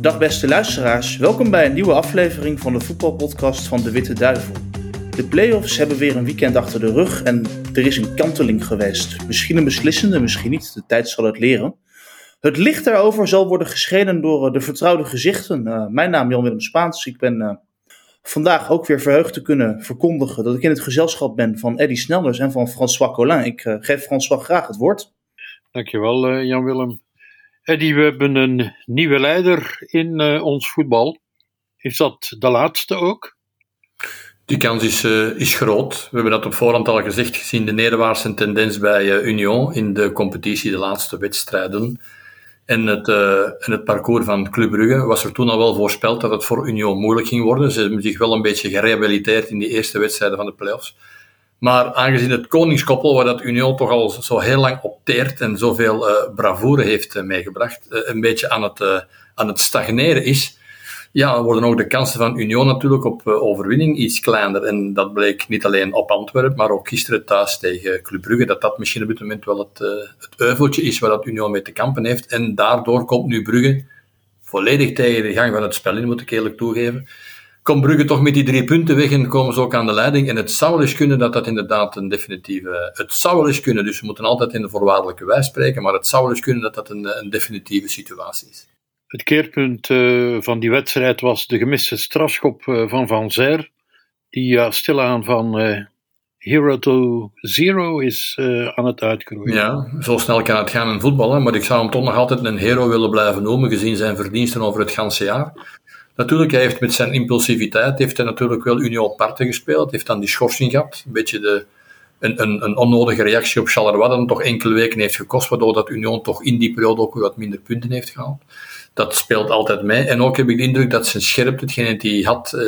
Dag beste luisteraars, welkom bij een nieuwe aflevering van de voetbalpodcast van De Witte Duivel. De play-offs hebben weer een weekend achter de rug en er is een kanteling geweest. Misschien een beslissende, misschien niet, de tijd zal het leren. Het licht daarover zal worden geschenen door eh, de vertrouwde gezichten. Uh, mijn naam is Jan-Willem Spaans, ik ben uh, vandaag ook weer verheugd te kunnen verkondigen dat ik in het gezelschap ben van Eddy Snellers en van François Collin. Ik geef François graag het woord. Dankjewel Jan-Willem. Eddy, we hebben een nieuwe leider in uh, ons voetbal. Is dat de laatste ook? Die kans is, uh, is groot. We hebben dat op voorhand al gezegd, gezien de nederwaartse tendens bij Union in de competitie, de laatste wedstrijden. En het, en het parcours van Club Brugge was er toen al wel voorspeld dat het voor Union moeilijk ging worden. Ze hebben zich wel een beetje gerehabiliteerd in die eerste wedstrijden van de playoffs. Maar aangezien het koningskoppel, waar dat Union toch al zo heel lang opteert en zoveel uh, bravoure heeft uh, meegebracht, uh, een beetje aan het, aan het stagneren is, ja, worden ook de kansen van Union natuurlijk op overwinning iets kleiner. En dat bleek niet alleen op Antwerpen, maar ook gisteren thuis tegen Club Brugge, dat dat misschien op dit moment wel het, het euveltje is waar dat Union mee te kampen heeft. En daardoor komt nu Brugge volledig tegen de gang van het spel in, moet ik eerlijk toegeven komt Brugge toch met die drie punten weg en komen ze ook aan de leiding. En het zou wel eens kunnen dat dat inderdaad een definitieve... Het zou wel eens kunnen, dus we moeten altijd in de voorwaardelijke wijs spreken, maar het zou wel eens kunnen dat dat een, een definitieve situatie is. Het keerpunt uh, van die wedstrijd was de gemiste strafschop uh, van Van Zer, die stilaan van hero to zero is aan het uitgroeien. Ja, zo snel kan het gaan in voetballen, maar ik zou hem toch nog altijd een hero willen blijven noemen, gezien zijn verdiensten over het ganse jaar. Natuurlijk, hij heeft met zijn impulsiviteit heeft hij natuurlijk wel Union parten gespeeld. heeft dan die schorsing gehad. Een beetje de, een, een, een onnodige reactie op Charleroi, dat hem toch enkele weken heeft gekost, waardoor dat Union toch in die periode ook wat minder punten heeft gehaald. Dat speelt altijd mee. En ook heb ik de indruk dat zijn scherpte, hetgene die hij had uh,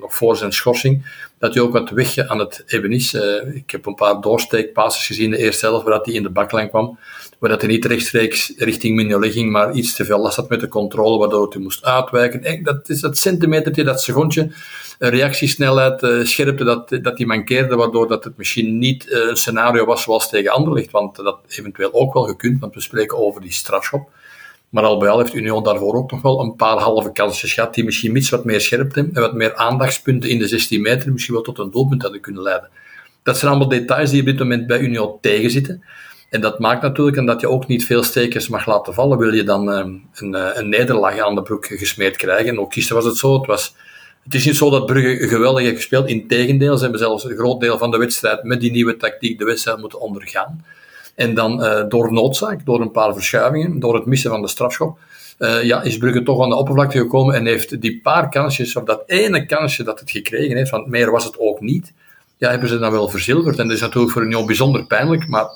nog voor zijn schorsing, dat hij ook wat weg aan het hebben is. Uh, ik heb een paar doorsteekpasses gezien de eerste helft, waar hij in de baklijn kwam waar hij niet rechtstreeks richting Mignolet ging, maar iets te veel last had met de controle, waardoor hij moest uitwijken. En dat is dat centimetertje, dat secondje, reactiesnelheid, uh, scherpte, dat, dat die mankeerde, waardoor dat het misschien niet een scenario was zoals tegen Anderlecht, want dat eventueel ook wel gekund, want we spreken over die strafschop. Maar al bij al heeft Union daarvoor ook nog wel een paar halve kansjes gehad, die misschien iets wat meer scherpte en wat meer aandachtspunten in de 16 meter misschien wel tot een doelpunt hadden kunnen leiden. Dat zijn allemaal details die op dit moment bij Union tegenzitten. En dat maakt natuurlijk dat je ook niet veel stekers mag laten vallen. Wil je dan um, een, eh, een, nederlaag aan de broek gesmeerd krijgen? En ook gisteren was het zo. Het, was, het is niet zo dat Brugge geweldig heeft gespeeld. Integendeel, ze hebben zelfs een groot deel van de wedstrijd met die nieuwe tactiek de wedstrijd moeten ondergaan. En dan uh, door noodzaak, door een paar verschuivingen, door het missen van de strafschop, uh, ja, is Brugge toch aan de oppervlakte gekomen en heeft die paar kansjes, of dat ene kansje dat het gekregen heeft, want meer was het ook niet, ja, hebben ze dan wel verzilverd. En dat is natuurlijk voor Union bijzonder pijnlijk, maar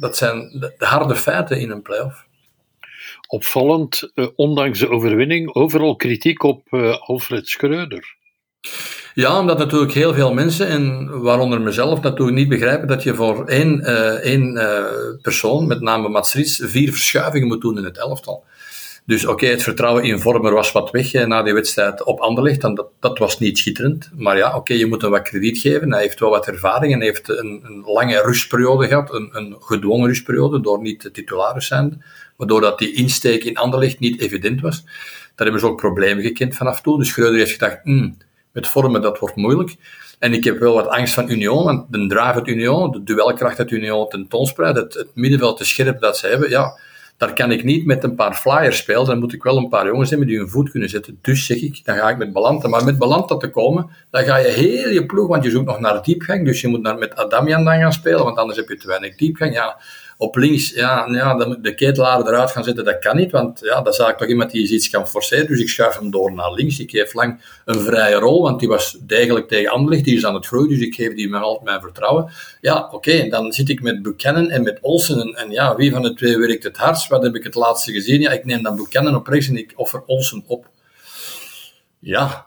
dat zijn de, de harde feiten in een play-off. Opvallend, uh, ondanks de overwinning, overal kritiek op Alfred Schreuder. Ja, omdat natuurlijk heel veel mensen, en waaronder mezelf, natuurlijk niet begrijpen dat je voor één, uh, één persoon, met name Mats vier verschuivingen moet doen in het elftal. Dus oké, het vertrouwen in Vormer was wat weg na die wedstrijd op Anderlecht. En dat, dat was niet schitterend. Maar ja, oké, je moet hem wat krediet geven. Hij heeft wel wat ervaring en heeft een, een lange rustperiode gehad. Een, een gedwongen rustperiode door niet titularis zijn. Waardoor dat die insteek in Anderlecht niet evident was. Daar hebben ze ook problemen gekend vanaf toen. Dus Schreuder heeft gedacht, mm, met Vormer dat wordt moeilijk. En ik heb wel wat angst van Union, want de drive uit Union, de duelkracht uit Union tentoonspreidt, het, het middenveld te scherp dat ze hebben, ja daar kan ik niet met een paar flyers spelen. Dan moet ik wel een paar jongens hebben die hun voet kunnen zetten. Dus zeg ik, dan ga ik met Balanta. Maar met Balanta te komen, dan ga je heel je ploeg, want je zoekt nog naar diepgang. Dus je moet naar, met Adamian dan gaan spelen, want anders heb je te weinig diepgang. Ja, op links, ja, ja de ketelaar eruit gaan zetten, dat kan niet, want ja, dat zou ik toch iemand die iets kan forceren. Dus ik schuif hem door naar links. Ik geef lang een vrije rol, want die was degelijk tegen Anderlecht, die is aan het groeien, dus ik geef die mijn, altijd mijn vertrouwen. Ja, oké, okay, dan zit ik met Buchanan en met Olsen, en, en, ja, wie van de twee werkt het hardst? Wat heb ik het laatste gezien? Ja, ik neem dan Buchanan op rechts en ik offer Olsen op. Ja,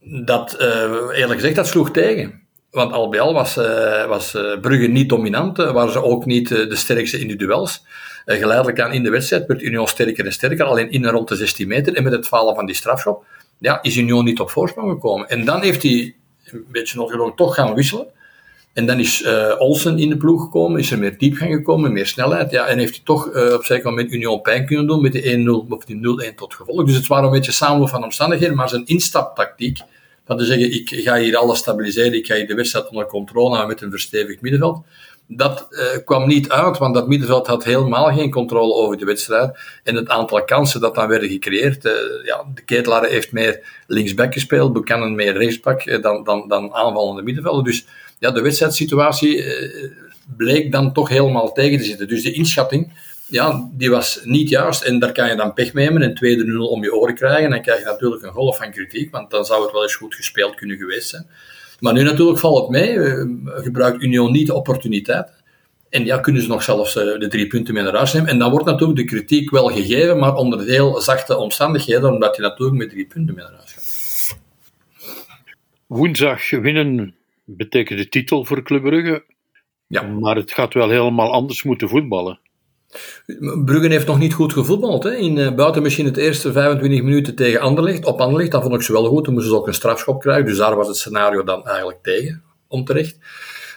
dat, uh, eerlijk gezegd, dat sloeg tegen. Want al bij al was, uh, was uh, Brugge niet dominant, uh, waren ze ook niet de sterkste in de duels. geleidelijk aan in de wedstrijd werd Union sterker en sterker, alleen in en rond de 16 meter. En met het falen van die strafschop ja, is Union niet op voorsprong gekomen. En dan heeft hij een beetje noodgedwongen toch gaan wisselen. En dan is Olsen in de ploeg gekomen, is er meer diepgang gekomen, meer snelheid. Ja, en heeft hij toch op zeker moment Union pijn kunnen doen met die 1-0 of die 0-1 tot gevolg. Dus het waren een beetje samenloop van omstandigheden, maar zijn instaptactiek, van te zeggen, ik ga hier alles stabiliseren, ik ga hier de wedstrijd onder controle houden met een verstevigd middenveld, dat uh, kwam niet uit, want dat middenveld had helemaal geen controle over de wedstrijd. En het aantal kansen dat dan werden gecreëerd, uh, ja, de Ketelaar heeft meer linksback gespeeld, Buchanan meer rechtsback uh, dan, dan, dan aanvallende middenvelden. Dus ja, de wedstrijdsituatie bleek dan toch helemaal tegen te zitten. Dus de inschatting, ja, die was niet juist. En daar kan je dan pech mee hebben en tweede nul om je oren krijgen. En dan krijg je natuurlijk een golf van kritiek, want dan zou het wel eens goed gespeeld kunnen geweest zijn. Maar nu natuurlijk valt het mee. Gebruikt Union niet de opportuniteit. En ja, kunnen ze nog zelfs eh, de drie punten mee naar huis nemen. En dan wordt natuurlijk de kritiek wel gegeven, maar onder heel zachte omstandigheden, omdat je natuurlijk met drie punten mee naar huis gaat. Woensdag winnen betekent de titel voor Club Brugge. Ja. Maar het gaat wel helemaal anders moeten voetballen. Brugge heeft nog niet goed gevoetbald. Hè? In, uh, buiten misschien het eerste 25 minuten tegen Anderlecht. Op Anderlecht, dat vond ik ze wel goed. Toen moesten ze ook een strafschop krijgen. Dus daar was het scenario dan eigenlijk tegen, onterecht.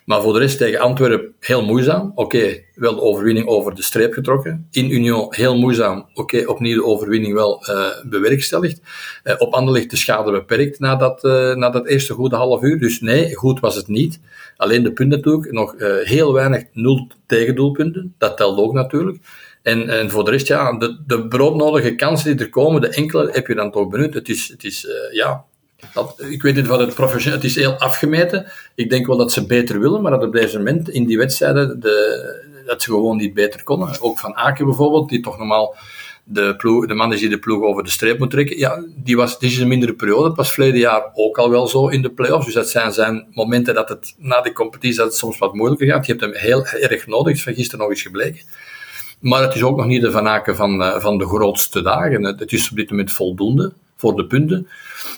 Maar voor de rest tegen Antwerpen heel moeizaam. Oké, wel de overwinning over de streep getrokken. In Union heel moeizaam. Oké, opnieuw de overwinning wel uh, bewerkstelligd. Uh, op Anderlecht de schade beperkt na dat, uh, na dat eerste goede half uur. Dus nee, goed was het niet. Alleen de punten natuurlijk. Nog heel weinig nul tegendoelpunten. Dat telt ook natuurlijk. En, en voor de rest, ja, de, de broodnodige kansen die er komen, de enkele heb je dan toch benut. Het is, het is ja, ik weet niet wat het professioneel... Het is heel afgemeten. Ik denk wel dat ze beter willen, maar dat op deze moment in die wedstrijden de, dat ze gewoon niet beter konden. Ook Van Aken bijvoorbeeld, die toch normaal de, ploeg, de man is die de ploeg over de streep moet trekken. Ja, die was, dit is een mindere periode. Dat was verleden jaar ook al wel zo in de play-offs. Dus dat zijn zijn momenten dat het na de competitie dat het soms wat moeilijker gaat. Je hebt hem heel erg nodig. is van gisteren nog eens gebleken. Maar het is ook nog niet de Van Aken van, eh, van de grootste dagen. Het is op dit moment voldoende voor de punten.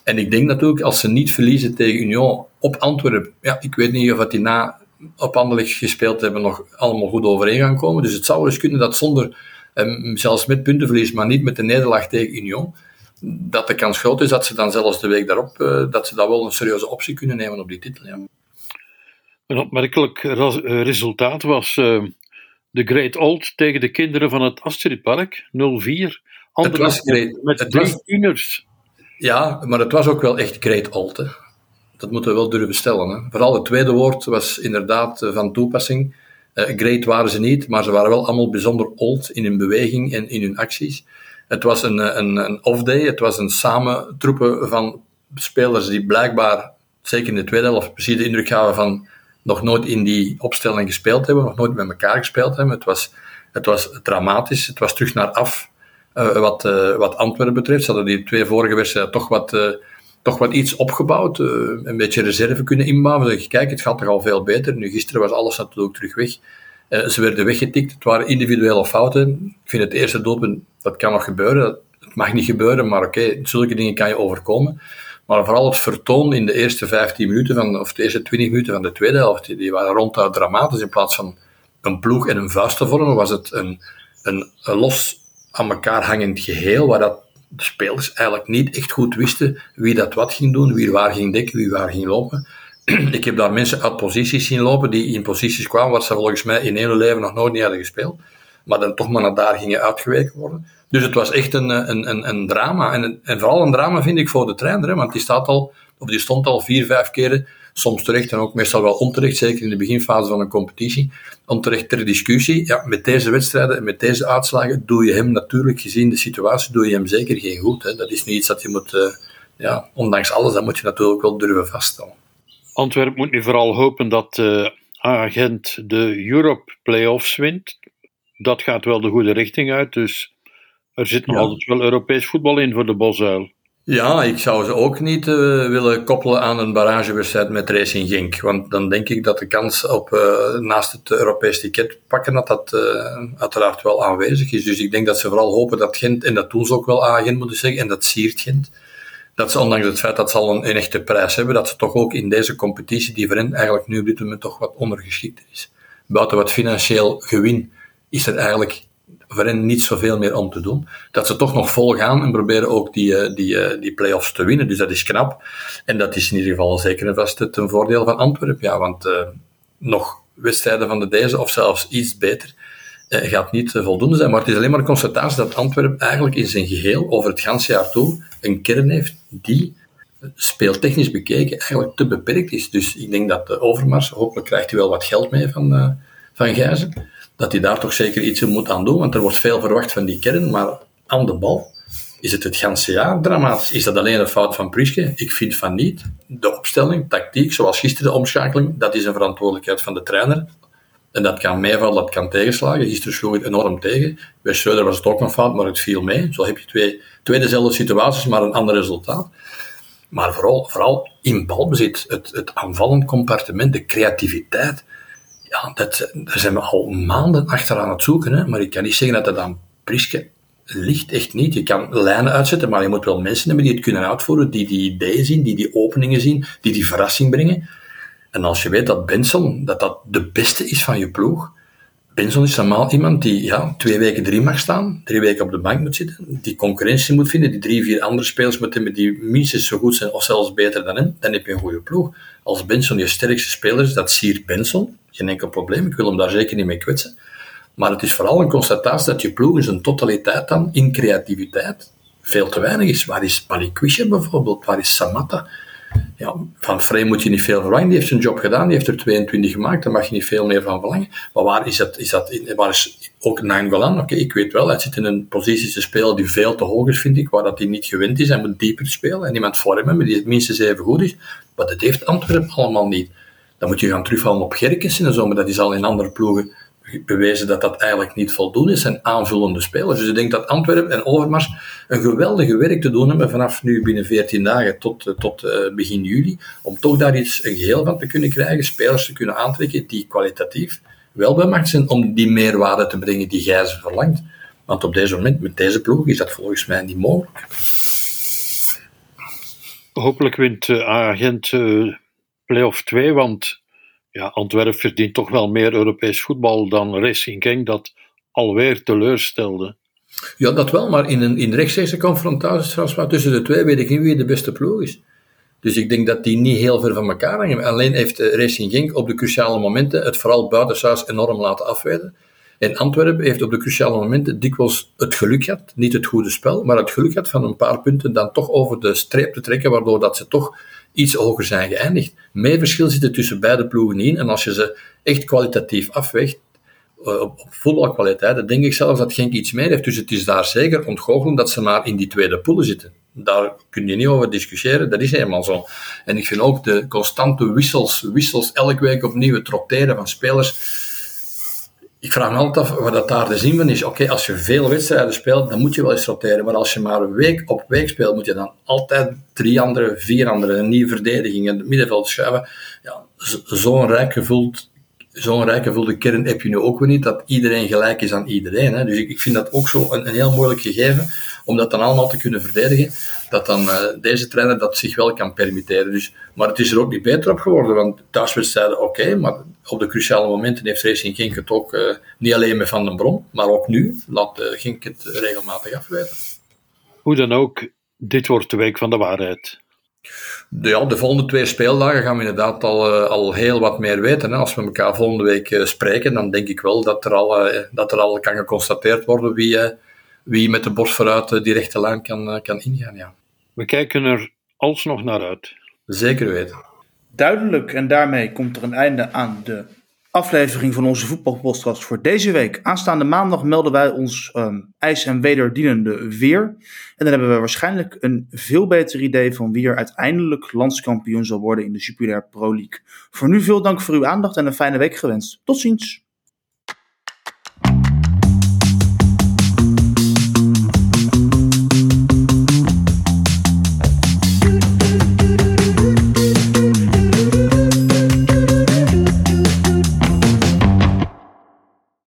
En ik denk natuurlijk, als ze niet verliezen tegen Union op Antwerpen, ja, ik weet niet of die na op Anderlecht gespeeld hebben nog allemaal goed overeen gaan komen. Dus het zou eens kunnen dat zonder, eh, zelfs met puntenverlies, maar niet met de nederlaag tegen Union, dat de kans groot is dat ze dan zelfs de week daarop, eh, dat ze dat wel een serieuze optie kunnen nemen op die titel. Ja. Een opmerkelijk resultaat was uh, de Great Old tegen de kinderen van het Astridpark, 0-4. Het was great. Met het drie tieners. Ja, maar het was ook wel echt great old. Dat moeten we wel durven stellen. Hè. Vooral het tweede woord was inderdaad eh, van toepassing. Uh, great waren ze niet, maar ze waren wel allemaal bijzonder old in hun beweging en in hun acties. Het was een, eh, een, een off-day, het was een samentroepen van spelers die blijkbaar, zeker in de tweede helft, precies de indruk gaven van nog nooit in die opstelling gespeeld hebben, nog nooit met elkaar gespeeld hebben. Het was, het was dramatisch, het was terug naar af uh, wat, uh, wat Antwerpen betreft. Ze hadden die twee vorige wedstrijden toch wat, uh, toch wat iets opgebouwd. een beetje reserve kunnen inbouwen. Zeg, kijk, het gaat toch al veel beter. Nu, gisteren was alles natuurlijk terug weg. ze werden weggetikt. Het waren individuele fouten. Ik vind het eerste doelpunt, dat kan nog gebeuren. Het mag niet gebeuren, maar oké, zulke dingen kan je overkomen. Maar vooral het vertoon in de eerste 15 minuten, van, of de eerste 20 minuten van de tweede helft, die waren ronduit dramatisch. In plaats van een ploeg en een vuist te vormen, was het een, een, een los aan elkaar hangend geheel, waar dat de spelers eigenlijk niet echt goed wisten wie dat wat ging doen, wie waar ging dekken, wie waar ging lopen. Ik heb daar mensen uit posities zien lopen die in posities kwamen waar ze volgens mij in hun leven nog nooit niet hadden gespeeld, maar dan toch maar naar daar gingen uitgeweken worden. Dus het was echt een, een, een, een drama. En, en vooral een drama vind ik voor de trainer, want die, staat al, die stond al vier, vijf keren soms terecht en ook meestal wel onterecht, zeker in de beginfase van een competitie, onterecht ter discussie. Ja, met deze wedstrijden en met deze uitslagen doe je hem natuurlijk, gezien de situatie, doe je hem zeker geen goed. Hè. Dat is niet iets dat je moet, uh, ja, ondanks alles, dat moet je natuurlijk wel durven vaststellen. Antwerpen moet nu vooral hopen dat uh, agent de Europe Playoffs wint. Dat gaat wel de goede richting uit, dus er zit nog altijd wel Europees voetbal in voor de Bosuil. Ja, ik zou ze ook niet uh, willen koppelen aan een barragewedstrijd met Racing Genk. Want dan denk ik dat de kans op uh, naast het Europees ticket pakken, dat dat uh, uiteraard wel aanwezig is. Dus ik denk dat ze vooral hopen dat Gent, en dat doen ze ook wel aan Gent moeten zeggen, en dat siert Gent, dat ze ondanks het feit dat ze al een, een echte prijs hebben, dat ze toch ook in deze competitie, die voor eigenlijk nu op dit moment toch wat ondergeschikt is. Buiten wat financieel gewin is er eigenlijk voor niet zoveel meer om te doen. Dat ze toch nog vol gaan en proberen ook die, eh, die, eh, die play-offs te winnen. Dus dat is knap. En dat is in ieder geval zeker en vast ten voordeel van Antwerpen. Ja, want uh, nog wedstrijden van de deze, of zelfs iets beter, eh, gaat niet eh, voldoende zijn. Maar het is alleen maar een constatatie dat Antwerpen eigenlijk in zijn geheel, over het ganse jaar toe, een kern heeft die speeltechnisch bekeken eigenlijk te beperkt is. Dus ik denk dat de Overmars, hopelijk krijgt hij wel wat geld mee van, van Gijzen, dat hij daar toch zeker iets moet aan doen, want er wordt veel verwacht van die kern, maar aan de bal is het het ganse jaar dramatisch. Is dat alleen een fout van Priske? Ik vind van niet. De opstelling, tactiek, zoals gisteren de omschakeling, dat is een verantwoordelijkheid van de trainer. En dat kan meevallen, dat kan tegenslagen. Gisteren sloeg het enorm tegen. Bij Schreuder was het ook een fout, maar het viel mee. Zo heb je twee, twee dezelfde situaties, maar een ander resultaat. Maar vooral, vooral in balbezit, het, het aanvallend compartiment, de creativiteit. Ja, dat, daar zijn we al maanden achteraan het zoeken. Hè? Maar ik kan niet zeggen dat dat aan Priske ligt. Echt niet. Je kan lijnen uitzetten, maar je moet wel mensen hebben die het kunnen uitvoeren, die die ideeën zien, die die openingen zien, die die verrassing brengen. En als je weet dat Benson, dat dat de beste is van je ploeg, Benson is normaal iemand die ja, twee weken drie mag staan, drie weken op de bank moet zitten, die concurrentie moet vinden, die drie, vier andere spelers moet hebben die minstens zo goed zijn of zelfs beter dan hem, dan heb je een goede ploeg. Als Benson je sterkste speler is, dat siert Benson, geen enkel probleem, ik wil hem daar zeker niet mee kwetsen. Maar het is vooral een constatatie dat je ploeg in zijn totaliteit dan, in creativiteit, veel te weinig is. Waar is Palikwisha bijvoorbeeld? Waar is Samatta? Ja, van Frey moet je niet veel verwachten. Die heeft zijn job gedaan, die heeft er 22 gemaakt, daar mag je niet veel meer van verlangen. Maar waar is dat, is dat waar is ook Nangolan? Oké, ik weet wel, hij zit in een positie te spelen die veel te hoog is, vind ik, waar dat hij niet gewend is. Hij moet dieper spelen en iemand voor hem hebben die het minstens even goed is. Maar dat heeft Antwerpen allemaal niet. Dan moet je gaan terugvallen op Gerkens in de zomer, dat is al in andere ploegen bewezen dat dat eigenlijk niet voldoende is. zijn aanvullende spelers. Dus ik denk dat Antwerpen en Overmars een geweldige werk te doen hebben vanaf nu binnen 14 dagen tot, eh, tot uh, begin juli. Om toch daar iets, een geheel van te kunnen krijgen, spelers te kunnen aantrekken die kwalitatief wel bij macht zijn om die meerwaarde te brengen die Gijzer verlangt. Want op deze moment, met deze ploeg, is dat volgens mij niet mogelijk. Hopelijk wint uh, Agent uh, play-off 2, want ja, Antwerpen verdient toch wel meer Europees voetbal dan Racing Genk, dat alweer teleurstelde. Ja, dat wel, maar in een in rechtstreekse confrontatie tussen de twee weet ik niet wie de beste ploeg is. Dus ik denk dat die niet heel ver van elkaar hangen. Alleen heeft Racing Genk op de cruciale momenten het vooral buitenshuis enorm laten afwijden. En Antwerpen heeft op de cruciale momenten dikwijls het geluk gehad, niet het goede spel, maar het geluk gehad van een paar punten dan toch over de streep te trekken, waardoor dat ze toch iets hoger zijn geëindigd. Meer verschil zit er tussen beide ploegen in. En als je ze echt kwalitatief afweegt, eh, op voetbalkwaliteit, dan denk ik zelfs dat Genk iets meer heeft. Dus het is daar zeker ontgoocheld dat ze maar in die tweede poelen zitten. Daar kun je niet over discussiëren, dat is helemaal zo. En ik vind ook de constante wissels, wissels elke week opnieuw, het roteren van spelers, ik vraag me altijd af wat dat daar de zin van is. Oké, als je veel wedstrijden speelt, dan moet je wel eens roteren. Maar als je maar week op week speelt, moet je dan altijd drie andere, vier andere, een nieuwe verdediging in het middenveld schuiven. Ja, zo'n rijk gevuld zo'n rijk gevulde kern heb je nu ook weer niet, dat iedereen gelijk is aan iedereen. Hè. Dus ik, ik vind dat ook zo een, een, heel moeilijk gegeven, om dat dan allemaal te kunnen verdedigen, dat dan uh, deze trainer dat zich wel kan permitteren. Dus, maar het is er ook niet beter op geworden, want thuiswedstrijden oké, maar op de cruciale momenten heeft Racing Genk het ook, uh, niet alleen met Van den Bron, maar ook nu, laat uh, het regelmatig afwijten. Hoe dan ook, dit wordt de week van de waarheid. De, ja, de volgende twee speeldagen gaan we inderdaad al, uh, al heel wat meer weten. Hè. Als we elkaar volgende week uh, spreken, dan denk ik wel dat er al, uh, dat er al kan geconstateerd worden wie, wie met de borst vooruit die rechte lijn kan, kan ingaan. Ja. We kijken er alsnog naar uit. Zeker weten. Duidelijk, en daarmee komt er een einde aan de aflevering van onze voetbalpodcast voor deze week. Aanstaande maandag melden wij ons um, ijs- en wederdienende weer. En dan hebben we waarschijnlijk een veel beter idee van wie er uiteindelijk landskampioen zal worden in de Jupiler Pro League. Voor nu veel dank voor uw aandacht en een fijne week gewenst. Tot ziens!